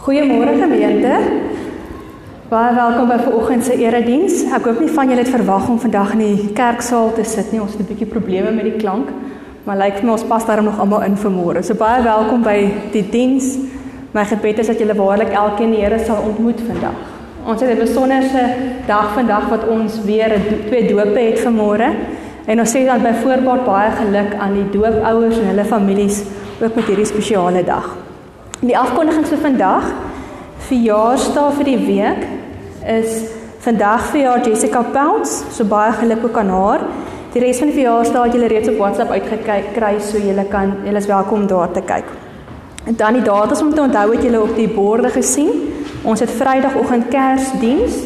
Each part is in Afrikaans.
Goeiemôre gemeente. Baie welkom by vanoggend se erediens. Ek hoop nie van julle het verwag om vandag in die kerksaal te sit nie. Ons het 'n bietjie probleme met die klank, maar lyk vir my ons pas daarom nog almal in vir môre. So baie welkom by die diens. My gebed is dat julle waarlik elkeen die Here sal ontmoet vandag. Ons het 'n besonderse dag vandag wat ons weer twee dope het vir môre. En ons sê dan byvoorbeeld baie geluk aan die doopouers en hulle families ook met hierdie spesiale dag. Die afkondigings vir vandag verjaarsdag vir die week is vandag verjaar Jessica Peltz, so baie geluk ook aan haar. Die res van die verjaarsdae het julle reeds op WhatsApp uitgekyk kry, so julle kan julle is welkom daar te kyk. En dan die datums om te onthou het julle op die borde gesien. Ons het Vrydagoggend Kersdiens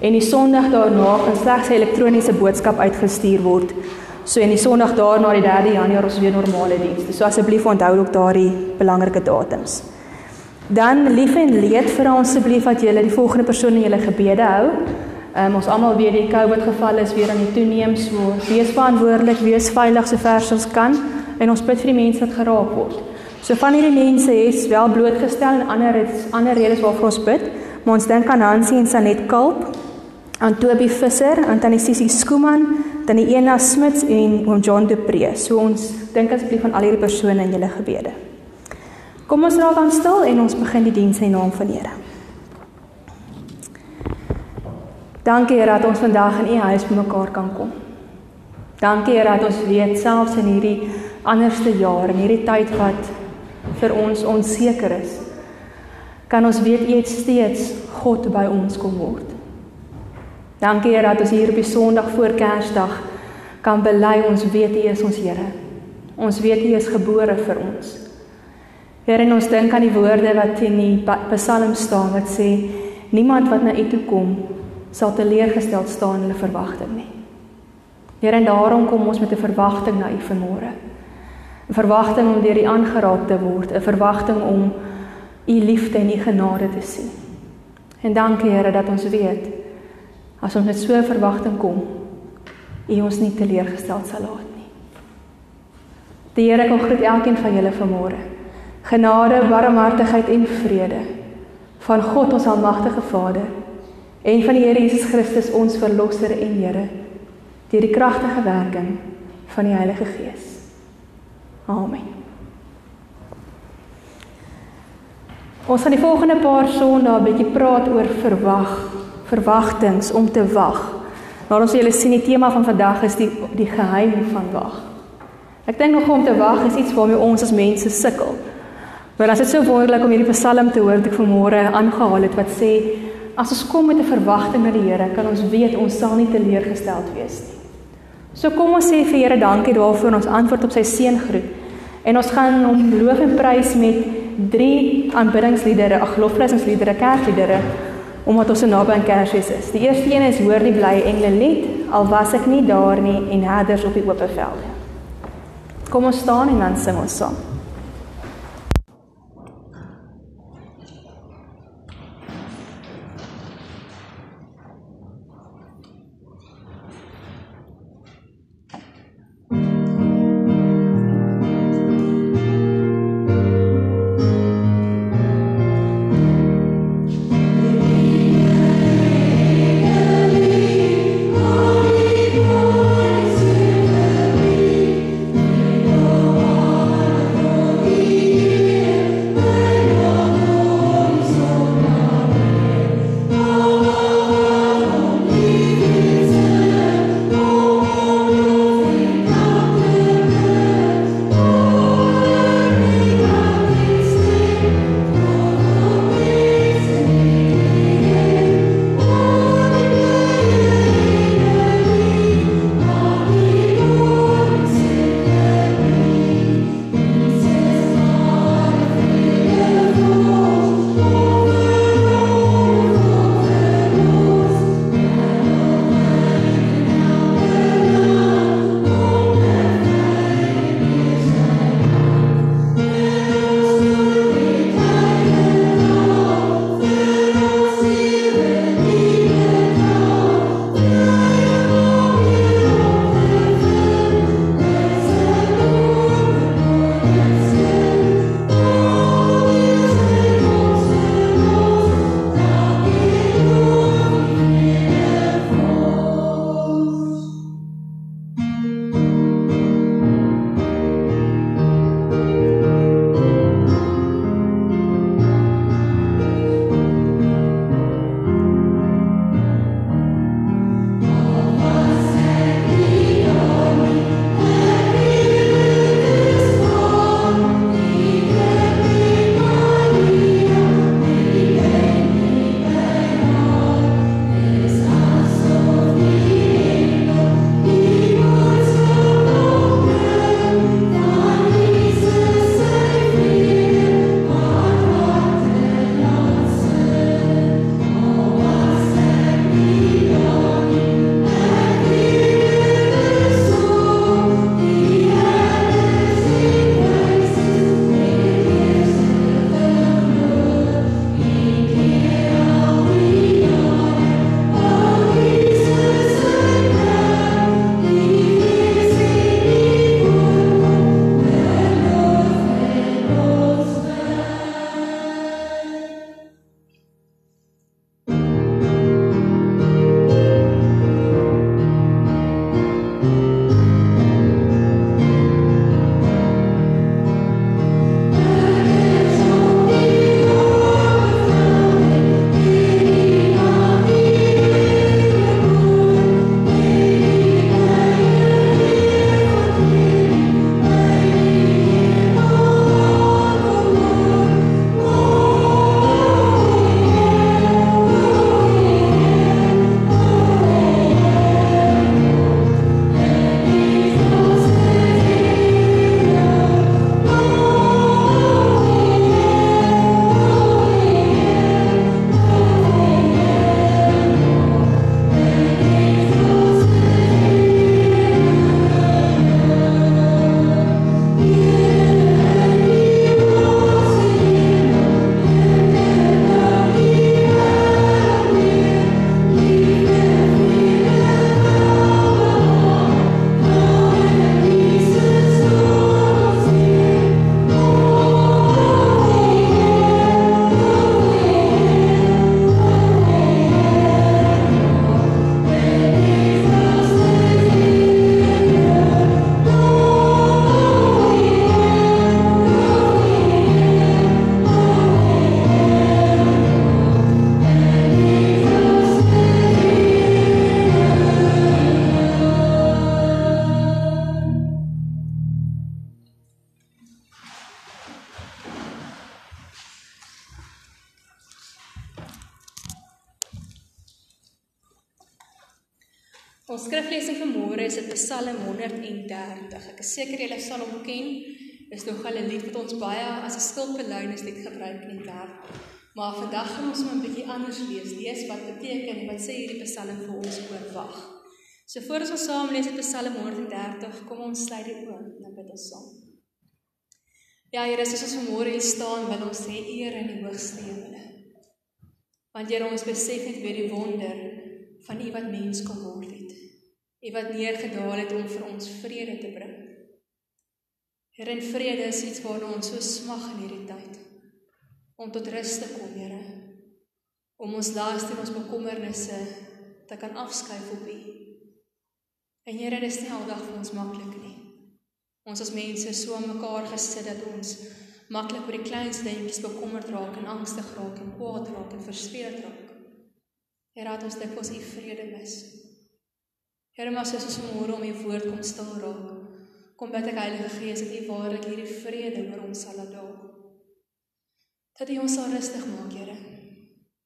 en die Sondag daarna gaan slegs 'n elektroniese boodskap uitgestuur word. So in die Sondag daarna die 3 Januarie ons weer normale dienste. So asseblief onthou ook daardie belangrike datums. Dan lief en leed vir ons asseblief dat julle die volgende persoon in julle gebede hou. Um, ons almal weet die COVID geval is weer aan die toeneem, so wees verantwoordelik, wees veilig so ver as ons kan en ons bid vir die mense wat geraak word. So van hierdie mense is wel blootgestel en ander is ander redes waarvoor ons bid, maar ons dink aan Hansie en Sanet Kalp, aan Toby Visser, aan Tannie Sissie Skooman, Tannie Ena Smits en oom John De Pre. So ons dink asseblief aan al hierdie persone in julle gebede. Kom ons raak dan stil en ons begin die diens in naam van Here. Dankie Here dat ons vandag in U huis bymekaar kan kom. Dankie Here dat ons weet selfs in hierdie anderste jaar en hierdie tyd wat vir ons onseker is, kan ons weet U het steeds God by ons kom word. Dankie Here dat ons hier op die Sondag voor Kersdag kan bely ons weet U is ons Here. Ons weet U is gebore vir ons. Here en ons dink aan die woorde wat in die Psalm staan wat sê niemand wat na U toe kom sal teleurgestel staan in hulle verwagting nie. Here en daarom kom ons met 'n verwagting na U vanmôre. 'n Verwagting om deur U aangeraak te word, 'n verwagting om U liefde en U genade te sien. En dankie Here dat ons weet as ons met so 'n verwagting kom, U ons nie teleurgestel sal laat nie. Die Here kom groet elkeen van julle vanmôre genade, barmhartigheid en vrede van God ons almagtige Vader en van die Here Jesus Christus ons verlosser en Here deur die kragtige werking van die Heilige Gees. Amen. Ons gaan die volgende paar sondae 'n bietjie praat oor verwag, verwagtings om te wag. Maar ons julle sien die tema van vandag is die die geheim van wag. Ek dink nog om te wag is iets waarmee ons as mense sukkel. Maar as dit so wonderlik om hierdie Psalm te hoor wat ek vanmôre aangehaal het wat sê as ons kom met 'n verwagting na die Here, kan ons weet ons sal nie teleurgesteld wees nie. So kom ons sê vir Here dankie daarvoor ons antwoord op sy seën groet. En ons gaan hom loof en prys met drie aanbiddingsliedere, ag lofprysliedere, kerkliedere omdat ons so naby aan Kersfees is. Die eerste een is Hoor die blye engele lied, al was ek nie daar nie en herders op die oop velde. Kom ons staan en dan sing ons saam. 130. Ek is seker julle sal hom ken. Dis nog 'n lied wat ons baie as 'n skulpbelounis lied gebruik in die kerk. Maar vandag gaan ons hom 'n bietjie anders lees. Lees wat beteken en wat sê hierdie Psalm vir ons oor wag. So voor ons saam lees uit Psalm 130, kom ons sluit die oë en bid ons saam. Ja, Here, as ons vanmôre hier staan, wil ons sê eer in die hoogste hemel. Want Here, ons besef net weer die wonder van U wat mens kom word het. U wat neergedaal het om vir ons vrede te bring. Here, en vrede is iets waarna ons so smag in hierdie tyd. Om tot rus te kom, Here. Om ons laaste en ons bekommernisse te kan afskuif op U. En Here, dit is nie aldag vir ons maklik nie. Ons as mense so mekaar gesit dat ons maklik oor die kleinste dingetjies bekommerd raak en angstig raak en kwaad raak en verspeeld raak. Here, dat ons dit vir ons U vrede mis. Here, maar soos ons môre om U woord kom stil raak, kom bid ek Heilige Gees dat U waarlik hierdie vrede oor ons sal laat daag. Dat U ons sal rustig maak, Here.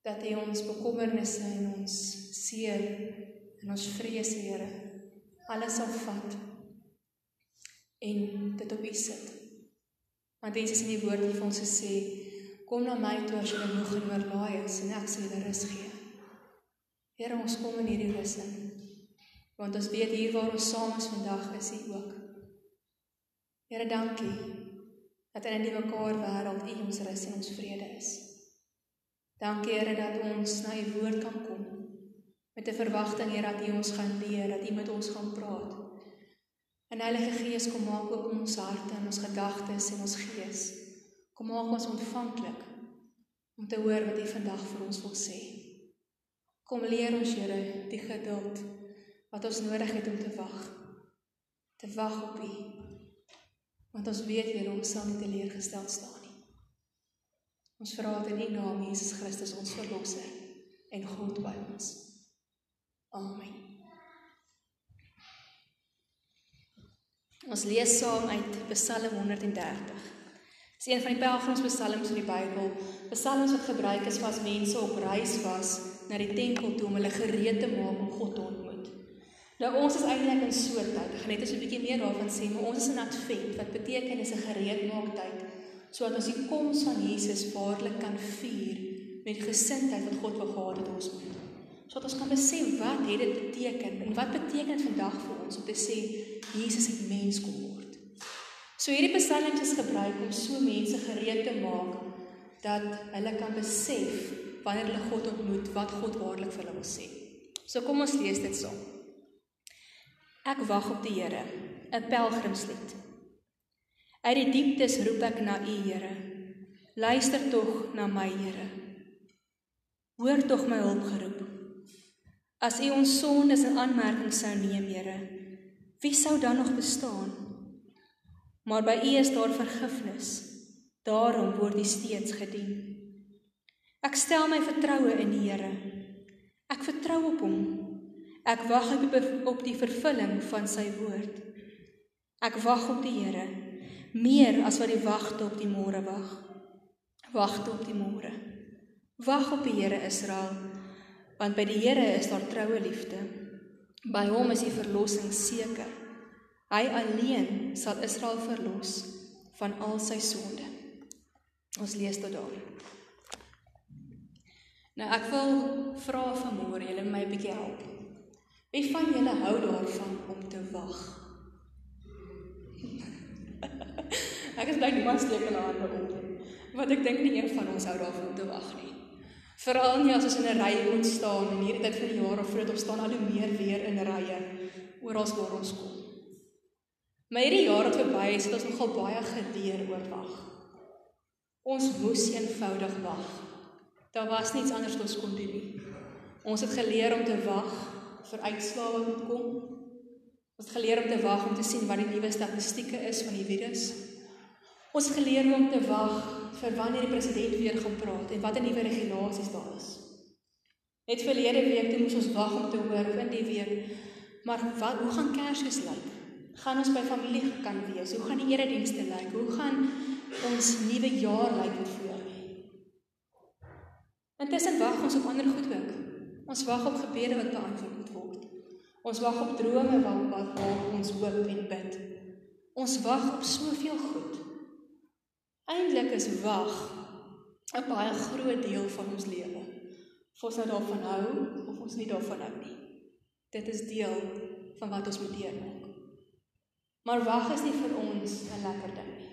Dat U ons bekommernisse en ons seer en ons vrese, Here, alles sal vat en dit op U sit. Want Jesus in die woord het vir ons gesê, kom na my toe as jy moeg en oorlaai is en ek sal julle rus gee. Here, ons kom in hierdie rus in want ons weet hier waar ons saam is vandag is U ook. Here, dankie dat in die mekaar wêreld U ons rus en ons vrede is. Dankie Here dat ons na U woord kan kom met 'n verwagting Here dat U ons gaan leer, dat U met ons gaan praat. En Heilige Gees, kom maak oop ons harte en ons gedagtes en ons gees. Kom maak ons ontvanklik om te hoor wat U vandag vir ons wil sê. Kom leer ons Here die geduld wat ons nodig het om te wag. Te wag op U. Want ons weet Here ons sal nie teleurgestel staan nie. Ons vra dit in U naam Jesus Christus ons verlosser en God by ons. Amen. Ons lees saam uit Psalm 130. Dis een van die pelgrimspsalms in die Bybel. Psalms wat gebruik is as mense op reis was na die tempel toe om hulle gereed te maak om God te ontmoet. Nou ons is eintlik in so 'n tyd. Ek gaan net 'n bietjie meer daarvan sê, maar ons is in Advent wat beteken is 'n gereedmaak tyd sodat ons die koms van Jesus waarlik kan vier met gesindheid wat God wil gehad het ons moet. Sodat ons kan besef wat het dit beteken en wat beteken dit vandag vir ons om te sê Jesus het mens kom word. So hierdie psalms is gebruik om so mense gereed te maak dat hulle kan besef wanneer hulle God ontmoet wat God waarlik vir hulle wil sê. So kom ons lees dit saam. So. Ek wag op die Here, 'n pelgrimslied. Uit die dieptes roep ek na U, Here. Luister tog na my, Here. Hoor tog my hulpgeroep. As U ons sondes in aanmerking sou neem, Here, wie sou dan nog bestaan? Maar by U is daar vergifnis. Daarom word U steeds gedien. Ek stel my vertroue in die Here. Ek vertrou op Hom. Ek wag op die vervulling van sy woord. Ek wag op die Here meer as wat die wagte op die môre wag. Wagte op die môre. Wag op die Here Israel, want by die Here is daar troue liefde. By hom is die verlossing seker. Hy alleen sal Israel verlos van al sy sonde. Ons lees tot daar. Nou ek wil vra vanmôre julle my 'n bietjie help. Wie van julle hou daarvan om te wag? ek is bly niemand steek hulle hande op. Want ek dink nie een van ons hou daarvan om te wag nie. Veral nie as ons in 'n ry moet staan en hierdie tyd van die jaar of vroeg op staan al hoe meer weer in rye oral waar ons kom. Maar hierdie jaar wat verby is, het ons nogal baie geleer oor wag. Ons moes eenvoudig wag. Daar was niks anders wat ons kon doen nie. Ons het geleer om te wag vir uitslae wat moet kom. Ons het geleer om te wag om te sien wat die nuwe statistieke is van die virus. Ons het geleer om te wag vir wanneer die president weer gaan praat en watter nuwe regulasies daar is. Net verlede week toe moes ons wag om te hoor van die week, maar wat hoe gaan Kersfees lyk? Gaan ons by familie kan wees? Hoe gaan die eredienste lyk? Hoe gaan ons nuwe jaar lyk met voor lê? Intussen wag ons op ander goed ook. Ons wag op gebede wat beantwoord moet word. Ons wag op drome wat wat ons hoop en bid. Ons wag op soveel goed. Eintlik is wag 'n baie groot deel van ons lewe. Of ons nou daarvan hou of ons nie daarvan hou nie. Dit is deel van wat ons moet deurmaak. Maar wag is nie vir ons 'n lekker ding nie.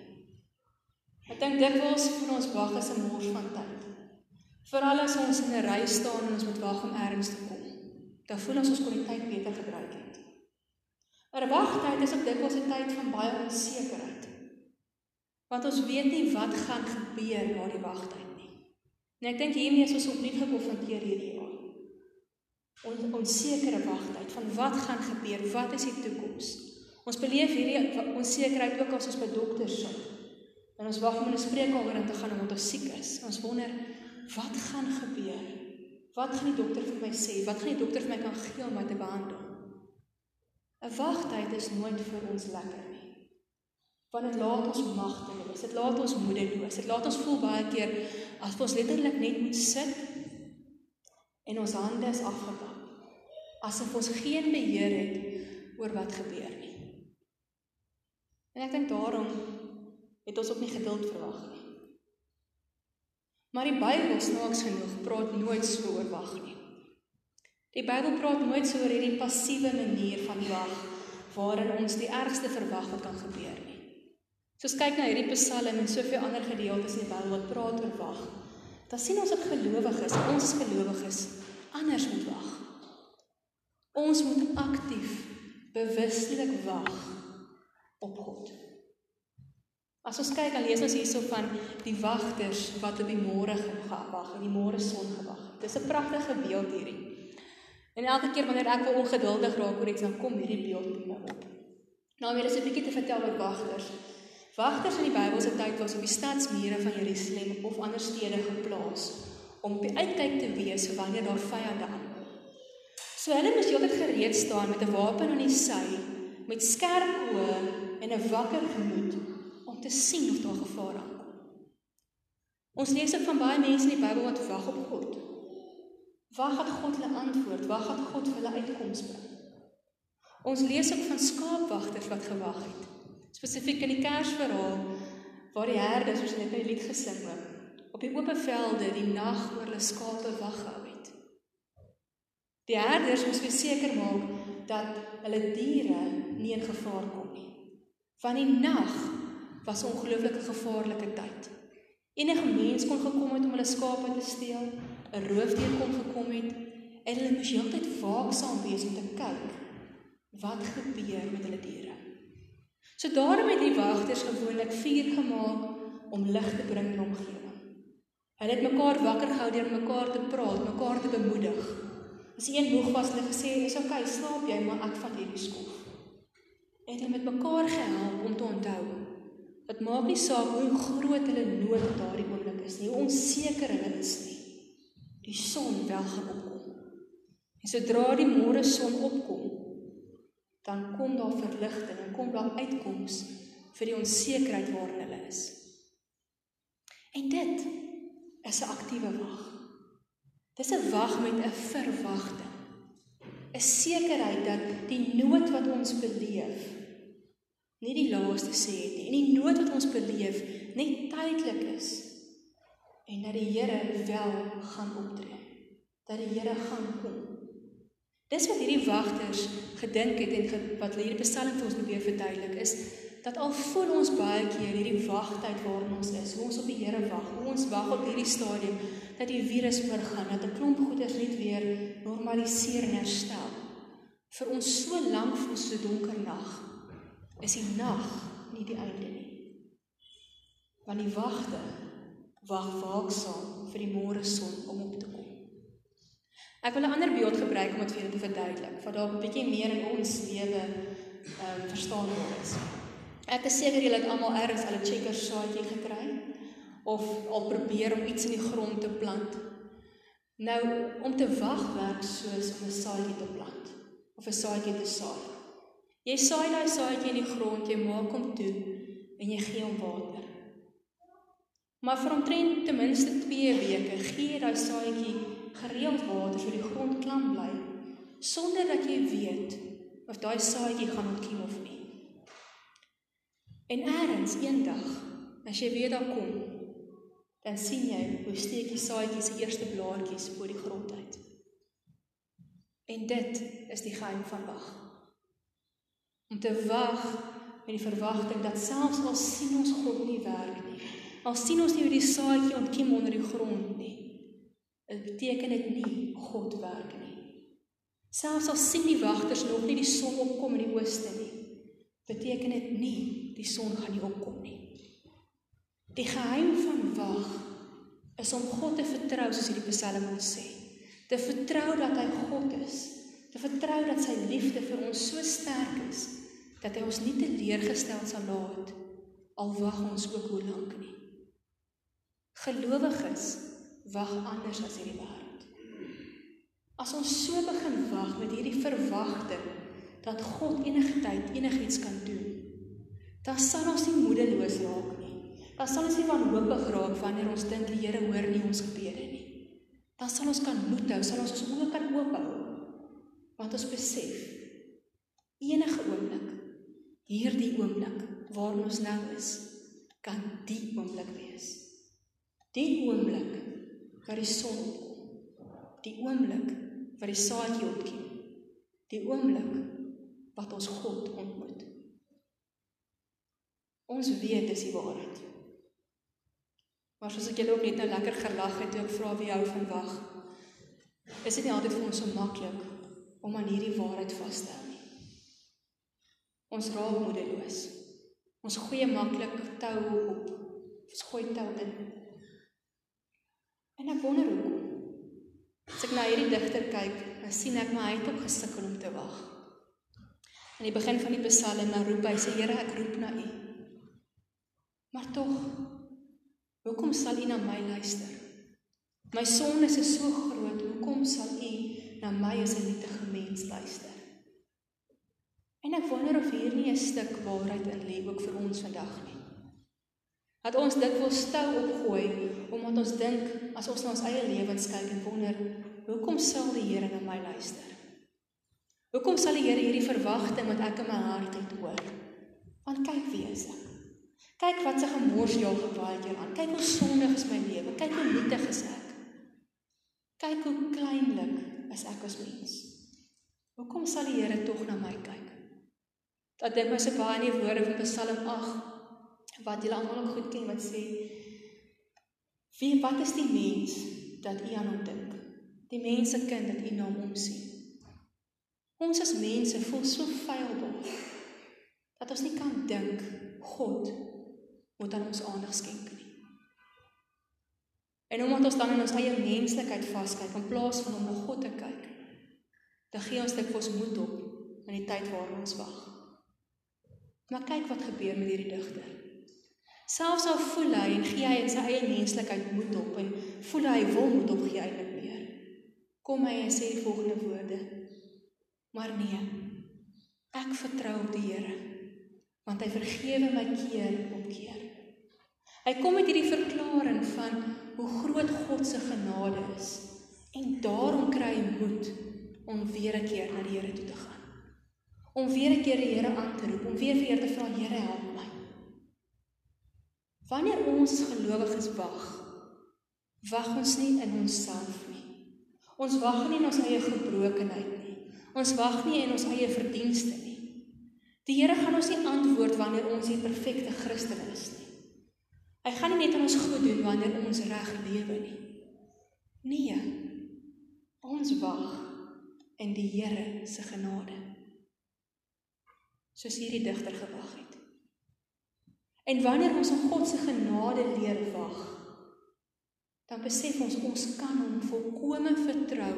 Ek dink dikwels vir ons wag is 'n mors van tyd. Veral as ons in 'n ry staan en ons moet wag om ergens te kom, dan voel ons ons kon die tyd beter gebruik het. Maar wagtyd is ook dikwels 'n tyd van baie onsekerheid. Want ons weet nie wat gaan gebeur na die wagtyd nie. En ek dink hiermee is ons opnuut gekonfronteer hierdie jaar. Ons onsekere wagtyd van wat gaan gebeur? Wat is die toekoms? Ons beleef hierdie onsekerheid ook as ons by dokters sit. En ons wag om in 'n spreekkamer in te gaan omdat ons siek is. Ons wonder wat gaan gebeur? Wat gaan die dokter vir my sê? Wat gaan die dokter vir my kan gee om my te behandel? 'n Wagtyd is nooit vir ons lekker nie. Want dit laat ons magteloos. Dit laat ons moedeloos. Dit laat ons voel baie keer asof ons letterlik net moet sit en ons hande is afgekap. Asof ons geen beheer het oor wat gebeur nie. En ek dink daarom het ons ook nie geduld verwag nie. Maar die Bybel snaaks genoeg praat nooit so oor wag nie. Die Bybel praat nooit so oor hierdie passiewe manier van wag waarin ons die ergste verwag wat kan gebeur nie. Soos kyk na hierdie Psalm en soveel ander gedeeltes in die Bybel wat praat oor wag. Dan sien ons dat gelowiges, ons gelowiges anders moet wag. Ons moet aktief bewustelik wag op God. As ons kyk, dan lees ons hierso van die wagters wat op die môre gewag en die môre son gewag het. Dis 'n pragtige beeld hierdie. En elke keer wanneer ek wel ongeduldig raak oor iets, dan kom hierdie beeld by my op. Nou, weer is 'n bietjie te vertel oor wagters. Wagters in die Bybel se tyd was op die stadsmure van Jerusalem of ander stede geplaas om op die uitkyk te wees wanneer daar vyande aankom. So hulle moes heeltyd gereed staan met 'n wapen aan die sy, met skerp oë en 'n wakker gemoed te sien of daar gevaar aankom. Ons lees ook van baie mense in die Bybel wat wag op God. Wag dat God hulle antwoord, wag dat God vir hulle uitkoms bring. Ons lees ook van skaapwagters wat gewag het. Spesifiek in die Kersverhaal waar die herders, soos net in die lied gesing het, op die oop velde die nag oor hulle skape wag gehou het. Die herders moes verseker maak dat hulle diere nie in gevaar kom nie. Van die nag was 'n ongelooflike gevaarlike tyd. Enige mens kon gekom het om hulle skape te steel, 'n roofdier kon gekom het en hulle moes heeltyd waaksaam wees om te kyk wat gebeur met hulle diere. So daarom het die wagters gewoonlik vuur gemaak om lig te bring in die omgewing. Hulle het mekaar wakker gehou deur mekaar te praat, mekaar te bemoedig. As een moeg was, hulle gesê, "Is okay, slaap jy, maar ek vat hierdie skof." En hulle het mekaar gehelp om te onthou Dit maak nie saak hoe groot hulle nood op daardie oomblik is nie, hoe onseker hulle is nie. Die son wel gaan opkom. En sodra die môre son opkom, dan kom daar verligting en kom daar uitkoms vir die onsekerheid waarin hulle is. En dit is 'n aktiewe wag. Dis 'n wag met 'n verwagting. 'n Sekerheid dat die nood wat ons beleef nie die laaste sê het nie en die nood wat ons beleef net tydelik is en dat die Here wel gaan optree dat die Here gaan kom. Dis wat hierdie wagters gedink het en wat hierdie Psalm vir ons probeer verduidelik is dat al voel ons baie keer hierdie wagtyd waarin ons is hoe ons op die Here wag hoe ons wag op hierdie stadium dat die virus oorgaan dat 'n klomp goeders net weer normaliseer en herstel. Vir ons so lank voel so donker nag is die nag nie die einde nie. Want die wagte wag waaksaam vir die môre son om op te kom. Ek wil 'n ander beeld gebruik om dit vir julle te verduidelik, wat dalk 'n bietjie meer in ons lewe ehm um, verstaanbaar is. Ek is seker julle het almal ergens al 'n checker saadjie gekry of al probeer om iets in die grond te plant. Nou, om te wag werk soos om 'n saadjie te plant of 'n saadjie te saai. Jy saai daai saadjie in die grond, jy maak hom toe en jy gee hom water. Maar vir omtrent ten minste 2 weke gee jy daai saadjie gereeld water sodat die grond klam bly sonder dat jy weet of daai saadjie gaan ontkiem of nie. En eers eendag, as jy weer daar kom, dan sien jy hoe steek die saadjies se eerste blaartjies bo die grond uit. En dit is die geheim van wag. Om te wag met die verwagting dat selfs al sien ons God nie werk nie, al sien ons nie hoe die saadjie ontkiem onder die grond nie, dit beteken dit nie God werk nie. Selfs al sien die wagters nog nie die son opkom in die ooste nie, beteken dit nie die son gaan nie opkom nie. Die geheim van wag is om God te vertrou soos hierdie Psalm ons sê. Te vertrou dat hy God is, te vertrou dat sy liefde vir ons so sterk is dat hy ons nie teleurgestel sal laat al wag ons ook hoe lank nie. Gelowiges wag anders as hierdie wêreld. As ons so begin wag met hierdie verwagting dat God enige tyd enigiets kan doen, dan sal ons nie moedeloos raak nie. Dan sal ons nie wanhoopig raak wanneer ons dink die Here hoor nie ons gebede nie. Dan sal ons kan moed hou, sal ons ons oë kan oop hou. Want ons besef enige oomblik hierdie oomblik waar ons nou is, kan die oomblik wees. Die oomblik waar die son opkom. Die oomblik wat die saadjie ontkiem. Die oomblik wat ons God ontmoet. Ons weet dis die waarheid. Maar soos ek julle ook net nou lekker gelag het toe ek vra wie hou van wag. Is dit nie altyd vir ons so maklik om aan hierdie waarheid vas te hou? Ons raak moedeloos. Ons gooi maklik tou op. Ons gooi tou in. En ek wonder hoekom. As ek na hierdie digter kyk, dan sien ek my hy het op gesukkel om te wag. In die begin van die Psalm dan roep hy sê Here, ek roep na U. Maar tog hoekom sal U na my luister? My sonde is so groot, hoekom sal U na my as 'n nietige mens luister? Ek wonder of hier nie 'n stuk waarheid in lê ook vir ons vandag nie. Dat ons dit wil stou opgooi omdat ons dink as ons na ons eie lewens kyk en wonder, hoekom sal die Here na my luister? Hoekom sal die Here hierdie verwagting wat ek in my hart het hoor? Want kyk wie is ek? Kyk wat se gemors jy al gewaai het aan. Kyk hoe sondig is my lewe. Kyk hoe nietig is ek. Kyk hoe kleinlik is ek as mens. Hoekom sal die Here tog na my kyk? Dat dit my se baie in die woorde van Psalm 8 wat julle almal goed ken wat sê wie wat is die mens dat u aan hom dink? Die mense kind dat u na hom sien ons as mense voel so feilbaar dat ons nie kan dink God moet aan ons aandag skenk nie. En omdat ons dan in ons eie menslikheid vaskyk in plaas van om na God te kyk dan gee ons dit vir ons moed op in die tyd waarin ons wag maar kyk wat gebeur met hierdie digter Selfs al voel hy en gee hy in sy eie menslikheid moed op en voel hy wil moed opgee eintlik meer. Kom hy en sê die volgende woorde: Maar nee. Ek vertrou op die Here want hy vergewe my keer op keer. Hy kom met hierdie verklaring van hoe groot God se genade is en daarom kry hy moed om weer 'n keer na die Here toe te gaan. Om weer 'n keer die Here aan te roep, om weer vir Here te vra, Here help my. Wanneer ons gelowiges wag, wag ons nie in onsself nie. Ons wag nie in ons eie gebrokenheid nie. Ons wag nie in ons eie verdienste nie. Die Here gaan ons nie antwoord wanneer ons die perfekte Christen is nie. Hy gaan nie net aan ons goed doen wanneer ons reg lewe nie. Nee. Ons wag in die Here se genade. Soos hierdie digter gewag het. En wanneer ons op God se genade leer wag, dan besef ons ons kan hom volkome vertrou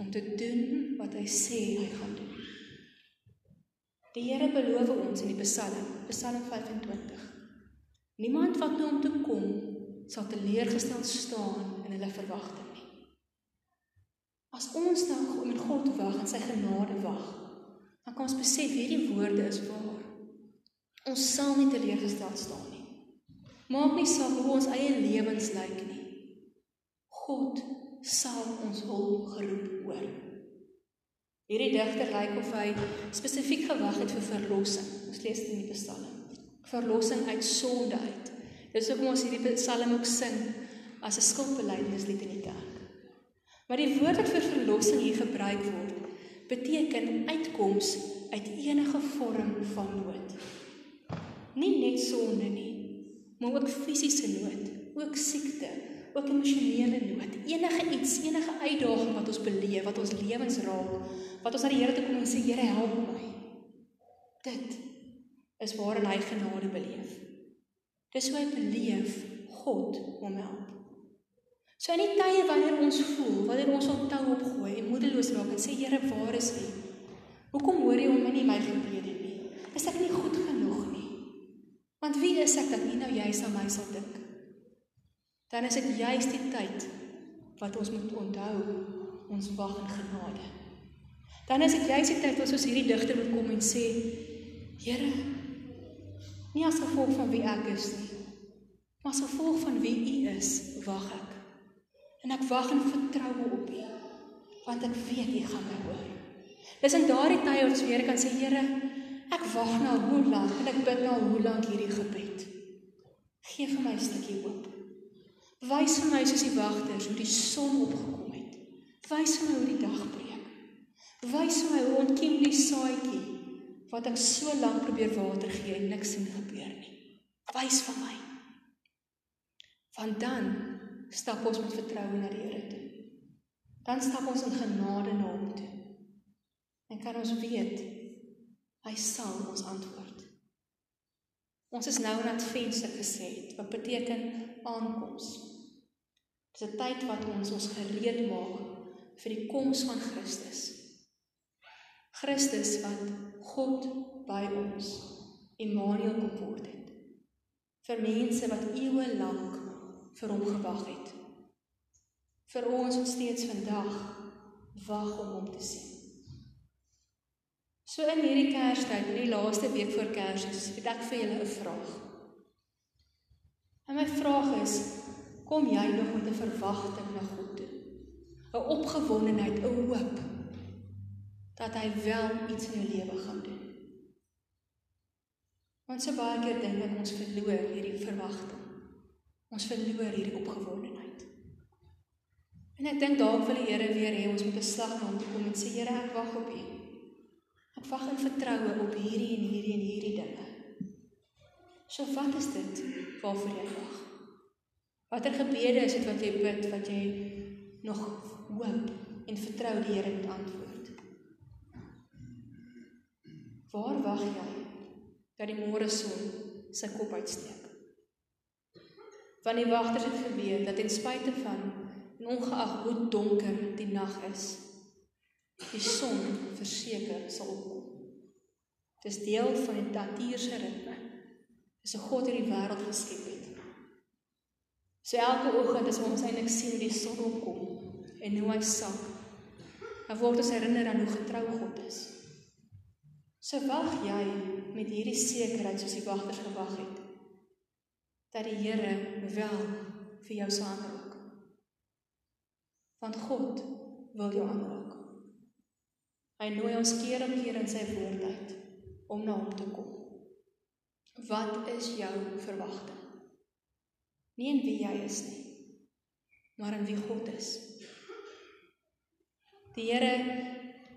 om te doen wat hy sê hy gaan doen. Die Here beloof ons in die Psalm, Psalm 25. Niemand wat na hom toe kom, sal teleurgestel staan in hulle verwagting nie. As ons nou met God wag en sy genade wag, dan kan ons besef hierdie woorde is waar. Ons sal nie teleurgestel staan nie. Maak nie saak hoe ons eie lewens lyk nie. God sal ons hulp geroep hoor. Hierdie digter lyk of hy spesifiek gewag het vir verlossing. Ons lees dit in die Psalme. Verlossing uit sonde uit. Dis hoekom ons hierdie Psalm ook sing as 'n skuldbelydenislied in die kerk. Maar die woord wat vir verlossing hier gebruik word, beteken uitkoms uit enige vorm van nood. Nie net sonde nie, maar ook fisiese nood, ook siekte, ook emosionele nood, enige iets, enige uitdaging wat ons beleef, wat ons lewens raak, wat ons na die Here toe kom en sê Here help my. Dit is waarin hy genade beleef. Dis hoe hy beleef God hom help. So in die tye wanneer ons voel, wanneer ons op tou opgooi en moedeloos raak en sê Here, waar is U? Hoekom hoor U om my nie my gebede nie? Is ek nie goed genoeg nie? Want wie is ek dat U nou juis aan my sal dink? Dan is dit juis die tyd wat ons moet onthou ons wag in genade. Dan is dit juis die tyd wat ons hierdie digter moet kom en sê Here nie as gevolg van wie ek is nie maar as gevolg van wie u is wag ek en ek wag in vertroue op u want ek weet u gaan my hoor. Dis in daardie tye ons weer kan sê Here ek wag nou hoe lank en ek bid nou hoe lank hierdie gebed. Gee vir my 'n stukkie hoop. Wys vir my soos die wagters hoe die son opgekom het. Wys vir my hoe die dag breek. Wys vir my hoe ontkiem die saadjie wat ek so lank probeer water gee en niks sien gebeur nie. Wys vir my. Want dan stap ons met vertroue na die Here toe. Dan stap ons in genade na hom toe. En kan ons weet hy sal ons antwoord. Ons is nou in Adventstuk gesê wat beteken aankoms. Dis 'n tyd wat ons ons gereed maak vir die koms van Christus. Christus wat God by ons Immanuel kom word het. Vir mense wat eeue lank vir hom gewag het. Vir ons wat steeds vandag wag om hom te sien. So in hierdie Kerstyd, in die laaste week voor Kersfees, het ek vir julle 'n vraag. En my vraag is, kom jy nog met 'n verwagting na God toe? 'n Opgewondenheid, 'n hoop dat hy wel iets in jou lewe gaan doen. Want so baie keer dink ek ons verloor hierdie verwagting. Ons verloor hierdie opgewondenheid. En ek dink dalk wil die Here weer hê ons moet 'n slag na hom toe kom en sê Here, ek wag op U. Ek wag in vertroue op hierdie en hierdie en hierdie dinge. So wat is dit waarvoor jy wag? Watter gebede is dit wat jy bid wat jy nog hoop en vertrou die Here moet antwoord? Waar wag jy dat die môre son sy kop uitsteek? Want die wagters het geweet dat ten spyte van en ongeag hoe donker die nag is, die son verseker sal opkom. Dis deel van die natuur se ritme. Dis 'n God wat die wêreld geskep het. So elke oggend as ons eintlik sien hoe die son opkom en hoe hy sak, dan word ons herinner aan hoe getrou God is. So wag jy met hierdie sekerheid soos die wagters gewag het dat die Here wel vir jou sal aanraak. Want God wil jou aanraak. Hy nooi ons keer op keer in sy woord uit om na hom te kom. Wat is jou verwagting? Nie in wie jy is nie, maar in wie God is. Die Here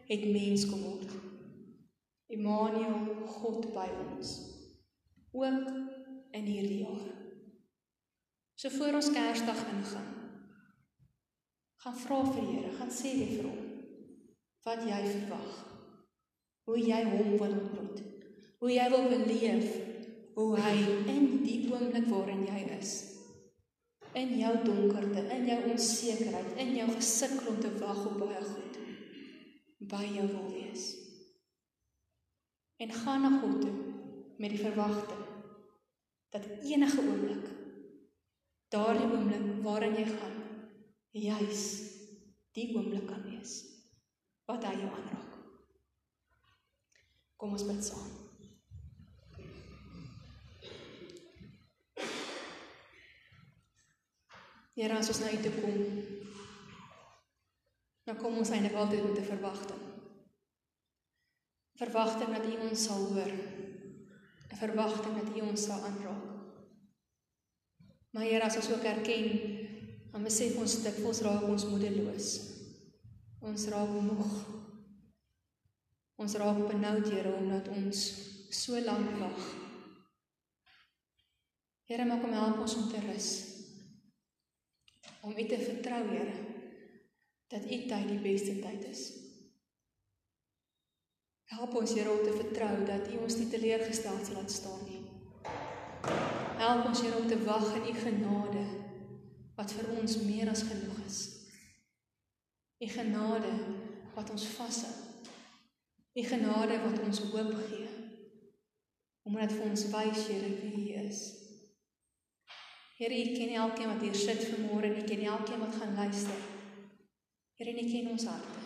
het mens kom word. Immanuel, God by ons. Ook in hierdie jaar. So voor ons Kersdag ingaan, gaan vra vir die Here, gaan sê vir hom wat jy verwag. Hoe jy hom wil ontmoet. Hoe jy wil beleef hoe hy in die oomblik waarin jy is in jou donkerte, in jou onsekerheid, in jou gesukkel om te wag op baie goed by jou wil wees en gaan na God toe met die verwagting dat enige oomblik daardie oomblik waarin jy gaan juis die oomblik kan wees wat hy jou aanraak. Kom ons bid saam. Here, ons na U toe kom, dan kom ons eintlik altyd met 'n verwagting Verwagting dat U ons sal hoor. 'n Verwagting dat U ons sal aanraak. Maar Here, as ons ook erken, dan besef ons dikwels raak ons moedeloos. Ons raak moeg. Ons raak benoud, Here, omdat ons so lank wag. Here, maak hom help ons om te rus. Om U te vertrou, Here, dat U tyd die beste tyd is. Help ons Here om te vertrou dat U ons nie teleurgestel sal laat staan nie. Help ons Here om te wag in U genade wat vir ons meer as genoeg is. U genade wat ons vashou. U genade wat ons hoop gee. Omdat vir ons wys Here wie U is. Here, U ken elkeen wat hier sit vanmôre en U ken elkeen wat gaan luister. Here, U ken ons harte.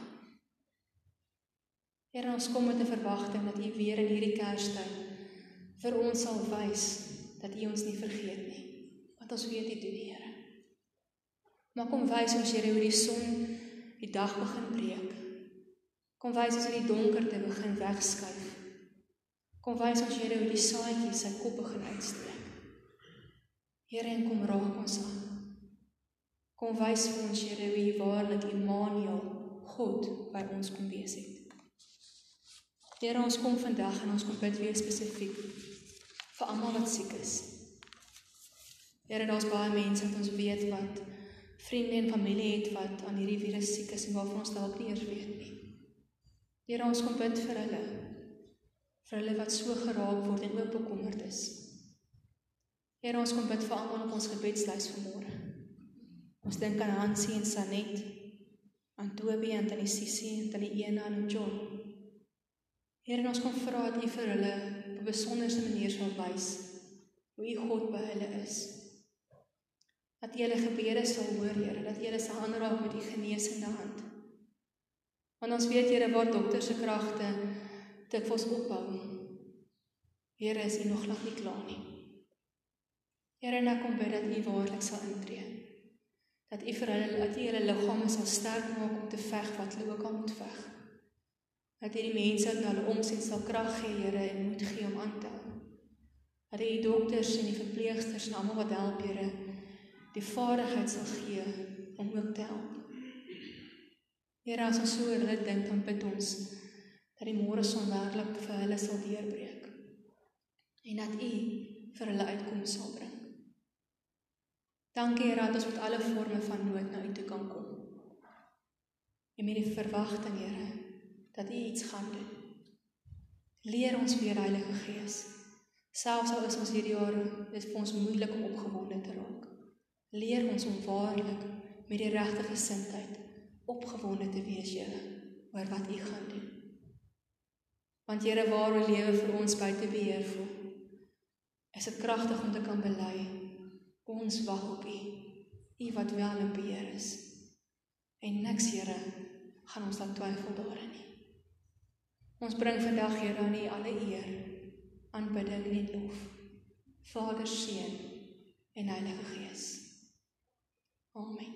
Here, ons kom met 'n verwagting dat U weer in hierdie Kerstyd vir ons sal wys dat U ons nie vergeet nie. Want ons weet U doen, Here. Maar kom wys ons Here hoe die son die dag begin breek. Kom wys ons hoe die donkerte begin wegskuif. Kom wys ons Here hoe die saadjie sy kop begin uitsteek. Here, en kom raak ons aan. Kom wys vir ons Here hoe U waarlik Immanuel, God by ons kom wees het. Here, ons kom vandag en ons kom bid weer spesifiek vir almal wat siek is. Here, daar's baie mense wat ons weet wat vriende en familie het wat aan hierdie virus siek is en waarvan ons dalk nie eers weet nie. Here, ons kom bid vir hulle. Vir hulle wat so geraak word en ook bekommerd is. Here, ons kom bid vir almal op ons gebedslys vanmôre. Ons dink aan Hansie en Sanet, aan Toby en Tannie Sissie en Tannie Ena en John. Here, ons kom vra dat U vir hulle 'n besonderse manier sal wys hoe U God by hulle is. Dat U hulle gebede sal hoor, Here, dat U hulle sal aanraak met U genesende hand. Want ons weet, Here, waar dokters se kragte dikwels ophou. Here, is U nog lank nie klaar nie. Here, nou kom bid dat U waarlik sal intree. Dat U vir hulle, dat U hulle liggame sal sterk maak om te veg wat hulle ook al moet veg dat hierdie mense dat hulle omsien sal krag gee, Here, en moed gee om aan te hou. Dat die dokters en die verpleegsters en almal wat help, Here, die vaardigheid sal gee om ook te help. Here, as ons so oor hulle dink, dan bid ons dat die môre son werklik vir hulle sal deurbreek en dat U vir hulle uitkoms sal bring. Dankie Here dat ons met alle forme van nood na U toe kan kom. En met die verwagting, Here, dat U iets gaan doen. Leer ons weer Heilige Gees. Selfs al is ons hierdie jaar dis vir ons moeilik om opgewonde te raak. Leer ons om waarlik met die regte gesindheid opgewonde te wees, Here, oor wat U gaan doen. Want Here, waar ons lewe vir ons buite beheer voel, is dit kragtig om te kan bely ons wag op U, U wat wel in beheer is. En niks, Here, gaan ons dan twyfel daarin nie. Ons bring vandag Here aan U alle eer, aanbidding en lof. Vader, Seun en Heilige Gees. Amen.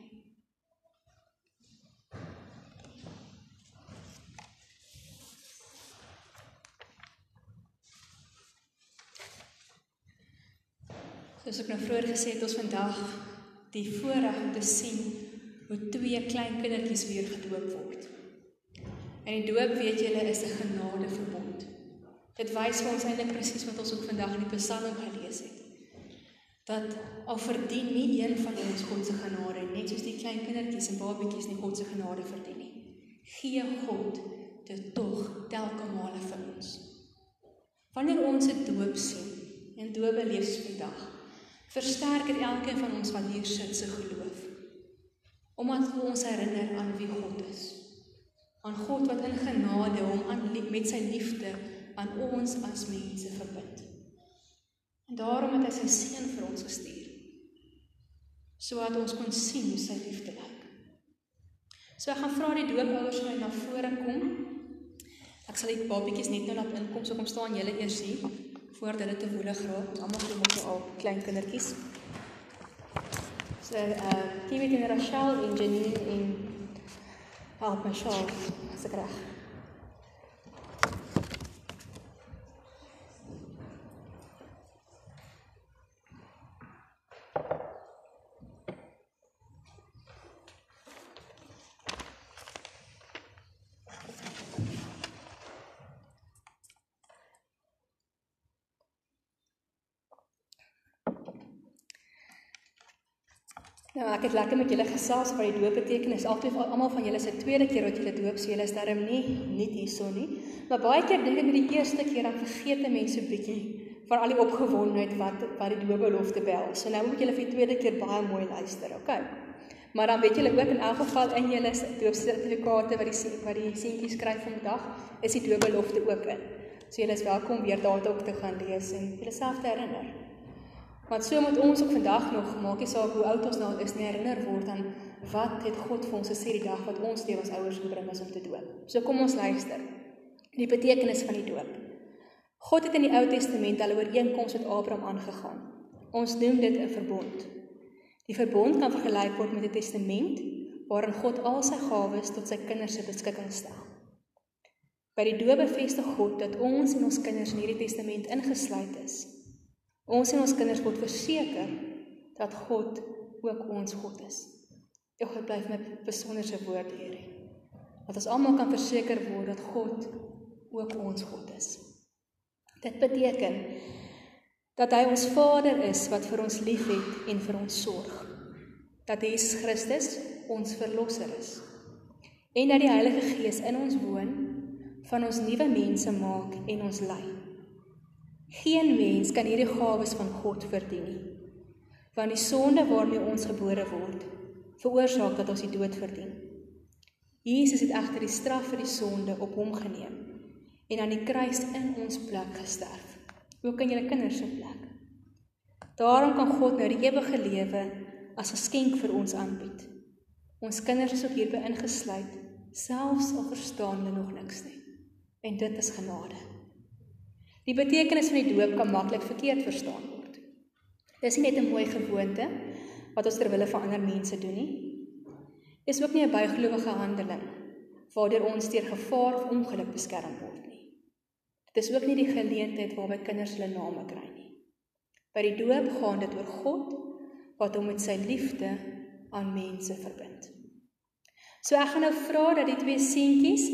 Soos ek nou vroeër gesê het, ons vandag die voorreg om te sien hoe twee klein kindertjies weer gedoop word. En die doop, weet julle, is 'n genadeverbond. Dit wys vir ons eintlik presies wat ons ook vandag in die Psalm gelees het. Dat al verdien nie een van ons God se genade net soos die klein kindertjies en babatjies nie God se genade verdien nie. Gee God dit tog telke male vir ons. Wanneer ons 'n doop sien en doop beleef vandag, versterk dit elkeen van ons wat hier sit se geloof. Omdat ons herinner aan wie God is aan God wat in genade hom aan met sy liefde aan ons as mense verbind. En daarom het hy sy seun vir ons gestuur. Sodat ons kon sien hoe sy liefde lyk. So ek gaan vra die doopouers om na vore kom. Ek sal die babatjies net nou laat inkom, so kom staan julle eers hier voordat hulle te woelig raak. Almal kom ook al klein kindertjies. So, uh, eh, Timmy en Rachel en Janine en Help my sjaal as ek reg. Nou, ek het lekker met julle gesels oor die doop betekenis. Altyd almal van julle se tweede keer wat julle doop, so julle is darm nie nie hierso nie. Maar baie keer dink ek met die eerste keer dan vergeet mense bietjie van al die opgewondenheid wat wat die doopbelofte bel. So nou moet julle vir die tweede keer baie mooi luister, okay? Maar dan weet julle ook in elk geval in julle doopsertifikate wat die wat die seentjies skryf vandag, is die doopbelofte ook in. So julle is welkom weer daarop te gaan lees en julleself te herinner. Want so moet ons ook vandag nog, maak nie saak hoe oud ons nou is, nie herinner word aan wat het God vir ons gesê die dag wat ons teenoor ons ouers gebring is om te doop. So kom ons luister. Die betekenis van die doop. God het in die Ou Testament al 'n ooreenkoms met Abraham aangegaan. Ons noem dit 'n verbond. Die verbond kan vergelyk word met 'n testament waarin God al sy gawes tot sy kinders se beskikking stel. By die doop bevestig God dat ons en ons kinders in hierdie testament ingesluit is. Ons en ons kinders word verseker dat God ook ons God is. Ek God bly my besonderse woord hierdie. Dat ons almal kan verseker word dat God ook ons God is. Dit beteken dat hy ons Vader is wat vir ons liefhet en vir ons sorg. Dat Jesus Christus ons verlosser is. En dat die Heilige Gees in ons woon, van ons nuwe mense maak en ons lei. Geen mens kan hierdie gawes van God verdien nie. Want die sonde waarmee ons gebore word, veroorsaak dat ons die dood verdien. Jesus het egter die straf vir die sonde op hom geneem en aan die kruis in ons plek gesterf. Ook in julle kinders se plek. Daarom kan God nou die ewige lewe as 'n geskenk vir ons aanbied. Ons kinders is ook hierby ingesluit, selfs al verstaan hulle nog niks nie. En dit is genade. Die betekenis van die doop kan maklik verkeerd verstaan word. Dis nie net 'n mooi gewoonte wat ons ter wille van ander mense doen nie. Is ook nie 'n bygelowige handeling waardeur ons deur gevaar of ongeluk beskerm word nie. Dit is ook nie die geleentheid waarby kinders hulle name kry nie. By die doop gaan dit oor God wat hom met sy liefde aan mense verbind. So ek gaan nou vra dat die twee seentjies,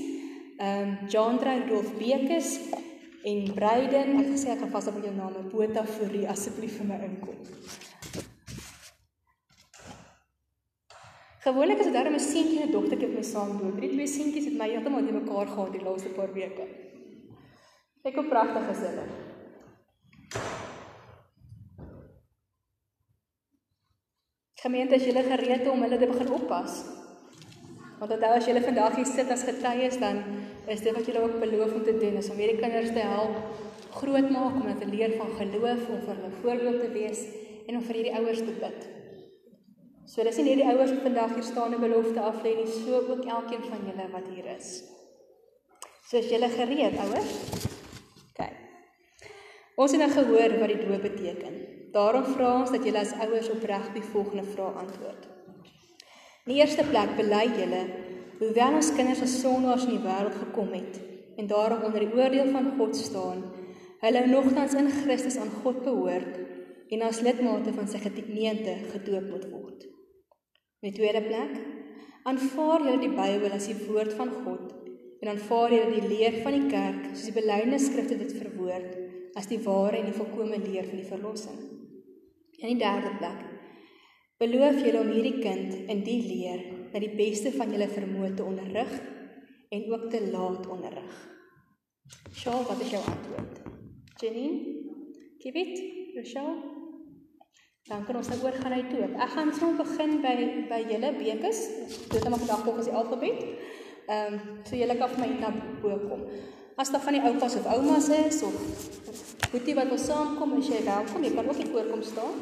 ehm um, John Rudolph Bekes En Bryden, ek gesê ek gaan vas op jou naam, Botha Fourie asseblief vir my inkom. Gewoonlik is dit 'n seentjie en 'n dogtertjie wat my saam doen. Drie twee seentjies het my heeltemal nie mekaar gehad die laaste paar weke. Ek hoe pragtig is hulle. Gemeente, is julle gereed om hulle te begin oppas? Want onthou as julle vandag hier sit as getuies dan is dit wat julle ook beloof om te doen, is om hierdie kinders te help groot maak om hulle te leer van geloof, om vir hulle voorbeeld te wees en om vir hierdie ouers te bid. So dis nie hierdie ouers wat vandag hier staan en belofte af lê nie, so ook elkeen van julle wat hier is. So is julle gereed, ouers? OK. Ons het nou gehoor wat die doop beteken. Daarom vra ons dat julle as ouers opreg die volgende vrae antwoord. In die eerste plek bely julle hoewel ons kinders as sondaars in die wêreld gekom het en daarom onder die oordeel van God staan, hulle nogtans in Christus aan God behoort en as lidmate van sy gemeente gedoop moet word. In die tweede plek aanvaar julle die Bybel as die woord van God en aanvaar julle die leer van die kerk soos die belydenis skrifte dit verwoord as die ware en die volkomme leer van die verlossing. In die derde plek Beloof julle om hierdie kind in die leer na die beste van julle vermoë te onderrig en ook te laat onderrig. Sjoe, wat is jou antwoord? Jenny? Kibit? Rochelle? Dan kan ons nou oor gaan na doop. Ek gaan sommer begin by by julle bekes. Dit is maar vandag volgens die alfabet. Ehm um, so julle kan vir my na bo kom. As daar van die oupas of oumas is of boetie wat wil saamkom, is jy welkom. Jy kan ook hier voorkom staan.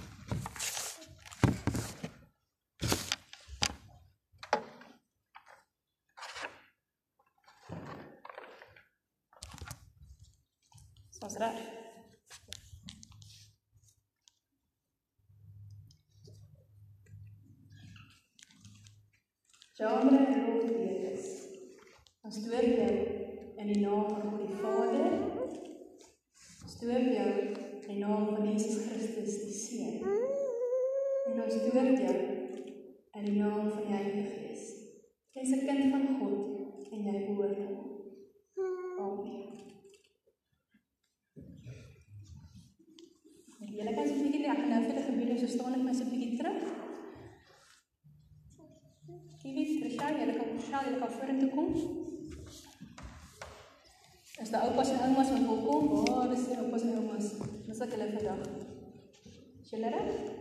ons doop jou in die naam van die Heilige Gees. Jy is 'n kind van God en jy behoort hom. Amen. Julle kan seker nie ek gaan nou vir die gebied doen, so staan ek my so 'n bietjie terug. Kiwi, Trisha, jy kan Trisha, jy kan vorentoe kom. As die oupas en oumas wat wil kom, waar is die oupas en oumas? Dis ek hulle vandag. Reg?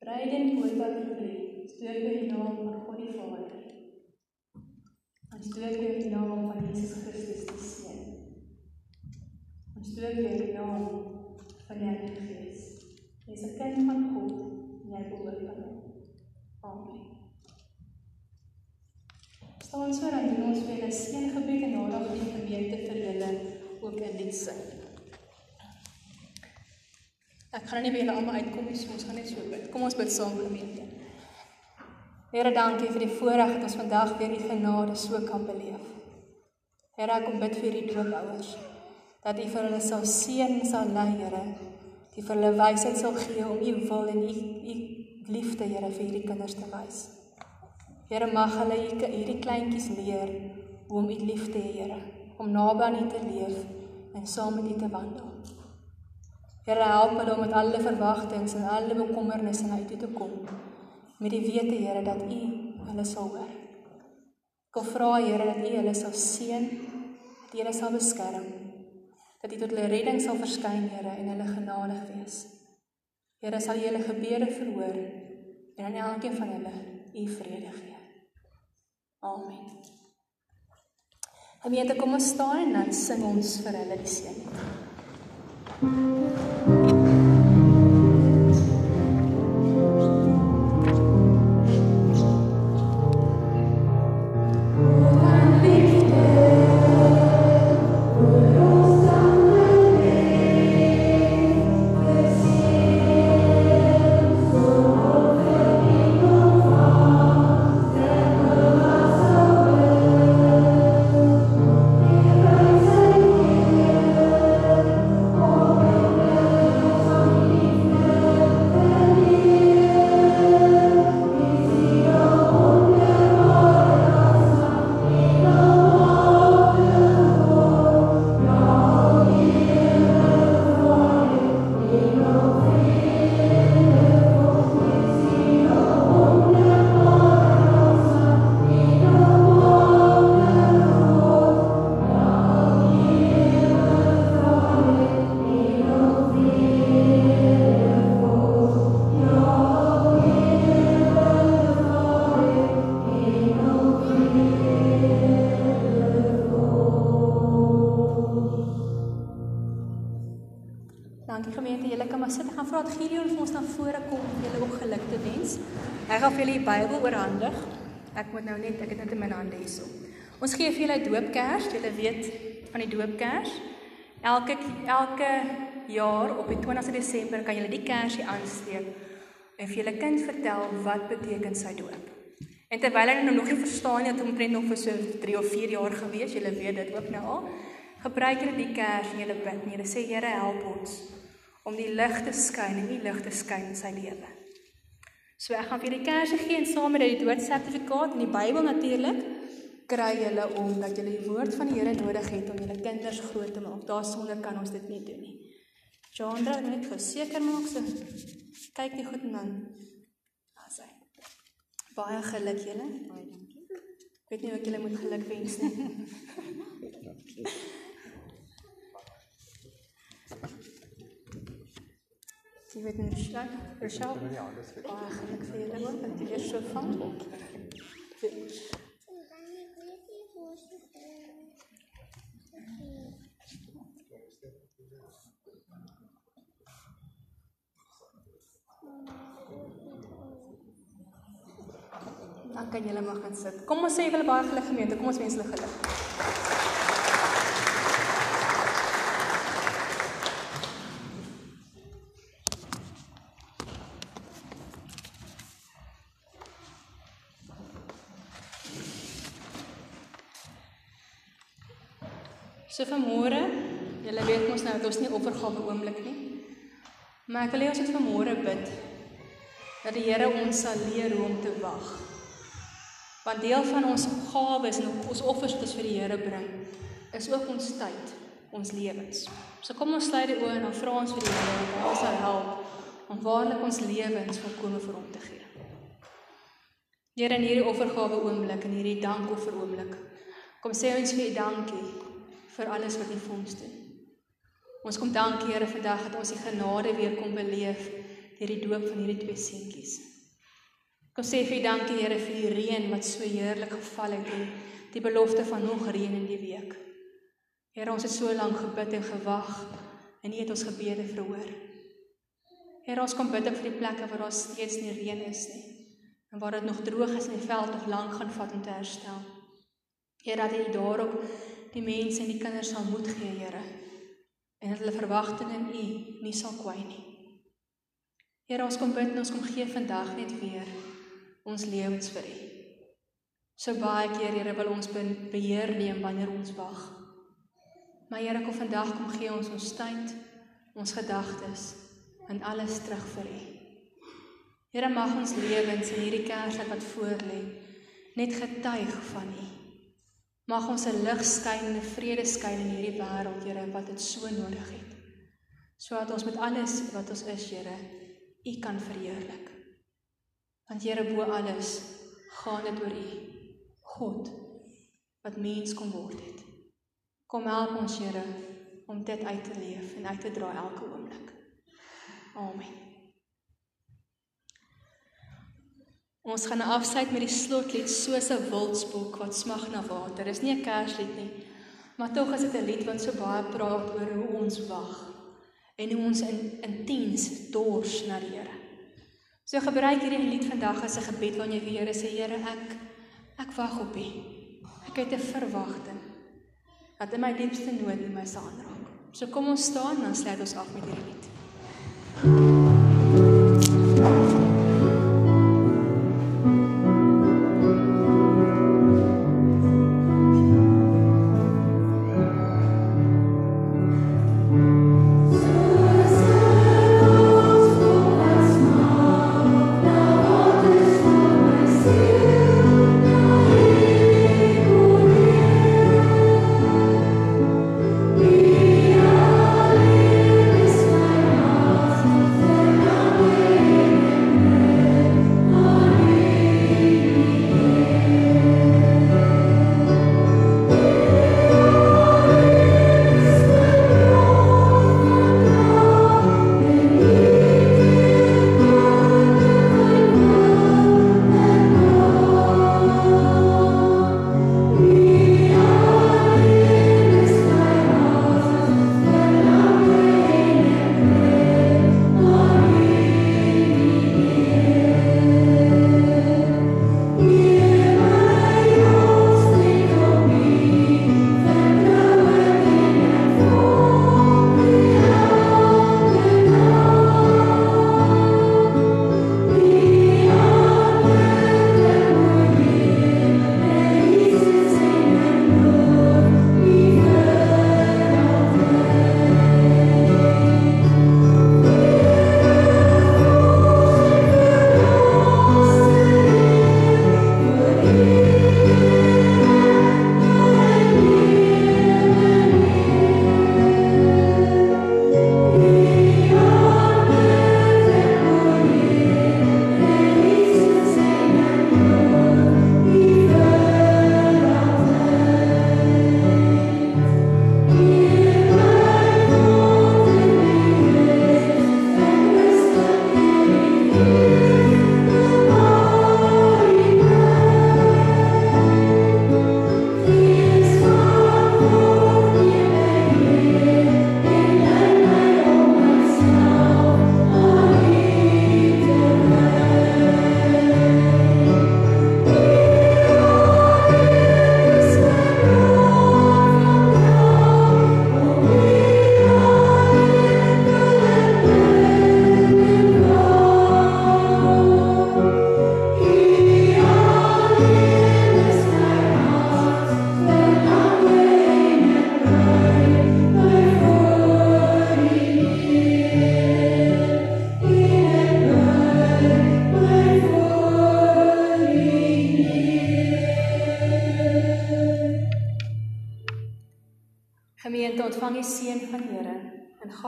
Breiden oor wat gebeur. Stoot by die naam van God die Vader. Ons stoot by die naam van Jesus Christus die Seun. Ons stoot by die naam van die Heilige Gees. Jy is 'n kind van God en jy behoort aan hom. Amen. Staan so doen ons weer 'n seëngebed en daarna gaan die gemeente vir julle ook in die sin. Ek kan nie julle almal uitkom nie, so ons gaan net so bid. Kom ons bid saam gemeente. Here, dankie vir die voorreg dat ons vandag weer u genade so kan beleef. Here, ek kom bid vir die doopouers dat u vir hulle sal seën, sal lei, Here. Die vir hulle wysheid sal gee om u wil en u u liefde, Here, vir hierdie kinders te wys. Here, mag hulle hierdie kleintjies leer hoe om u lief te hê, Here, om naby aan u te leef en saam met u te wandel. Here, help hulle om met alle verwagtinge en alle bekommernisse na u toe te kom met die wete, Here, dat u hulle sal hoor. Ek wil vra, Here, dat u hulle sal seën, dat u hulle sal beskerm, dat u tot hulle redding sal verskyn, Here, en hulle genadig wees. Here, sal u hulle gebede verhoor en aan elkeen van hulle u vrede gee. Amen. Gemeente, kom ons staan en dan sing ons vir hulle die seën. Dankie Ons gee vir julle doopkers. Julle weet van die doopkers. Elke elke jaar op die 20ste Desember kan julle die kersie aansteek en vir julle kind vertel wat beteken sy doop. En terwyl hulle nou nog nie verstaan nie, het omtrent nog vir so 3 of 4 jaar gewees, julle weet dit ook nou al. Gebruik julle die kers en julle bid en julle sê Here help ons om die lig te skyn en die lig te skyn in sy lewe. So ek gaan vir die kersie gee en saam met die doodsertifikaat en die Bybel natuurlik kry julle om dat julle die woord van die Here nodig het om julle kinders groot te maak. Daarsonder kan ons dit nie doen nie. Jandra, net verseker maak so kyk nie goed en dan daar sy. Baie geluk julle. Baie dankie. Ek weet nie of ek julle moet geluk wens nie. Jy weet net slag, verskou. Baie geluk vir julle man, dat jy so van. Dan kan julle maar gaan sit. Kom ons sê vir hulle baie geluk gemeente. Kom ons wens geluk. So vanmôre, julle weet mos nou dat ons nie offergawe oomblik nie. Maar ek wil hê ons moet vanmôre bid dat die Here ons sal leer hoe om te wag. Want deel van ons gawes en ons offers wat ons vir die Here bring, is ook ons tyd, ons lewens. So kom ons sluit die oë en dan vra ons vir die Here om ons te help om waarlik ons lewens volkome vir hom te gee. Here in hierdie offergawe oomblik en hierdie dankoffer oomblik. Kom sê ons vir U dankie vir alles wat U vir ons doen. Ons kom dankie Here vandag dat ons die genade weer kom beleef deur die doop van hierdie twee seentjies. Kom sê vir dankie Here vir die reën wat so heerlik geval het en die belofte van nog reën in die week. Here, ons het so lank gebid en gewag en U het ons gebede verhoor. Here, ons kom bid vir die plekke waar daar steeds nie reën is nie en waar dit nog droog is en die veld nog lank gaan vat om te herstel. Here, dat U daarop die mense en die kinders sal moed gee, Here, en dat hulle verwagtinge in U nie sal kwai nie. Here, ons kom bid en ons kom gee vandag net weer ons lewens vir U. So baie keer Here wil ons beheer neem wanneer ons wag. Maar Here kom vandag kom gee ons ons tyd, ons gedagtes en alles terug vir U. Here mag ons lewens in hierdie Kersfees wat voor lê net getuig van U. Mag ons 'n lig skyn en 'n vrede skyn in hierdie wêreld, Here, wat dit so nodig het. Sodat ons met alles wat ons is, Here, U kan verheerlik. Want Here bo alles gaan dit oor U. God wat mens kom word het. Kom help ons Here om dit uit te leef en uit te dra elke oomblik. Amen. Ons gaan afsluit met die slotlied soos 'n wildsbok wat smag na water. Dis nie 'n Kerslied nie, maar tog is dit 'n lied wat so baie praat oor hoe ons wag en hoe ons in intens dors na die Here. So gebruik hierdie lied vandag as 'n gebed wanneer jy vir Here sê Here ek ek wag op U. Ek het 'n verwagting dat in my diepste nood U my sal aanraak. So kom ons staan en dan sluit ons af met hierdie lied.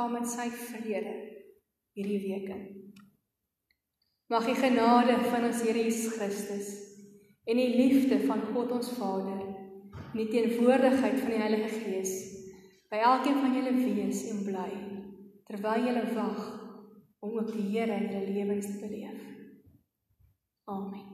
Gaan met sy vrede hierdie week in. Mag die genade van ons Here Jesus Christus en die liefde van God ons Vader en die teenwoordigheid van die Heilige Gees by elkeen van julle wees en bly terwyl julle wag om ook die Here in julle lewens te beleef. Amen.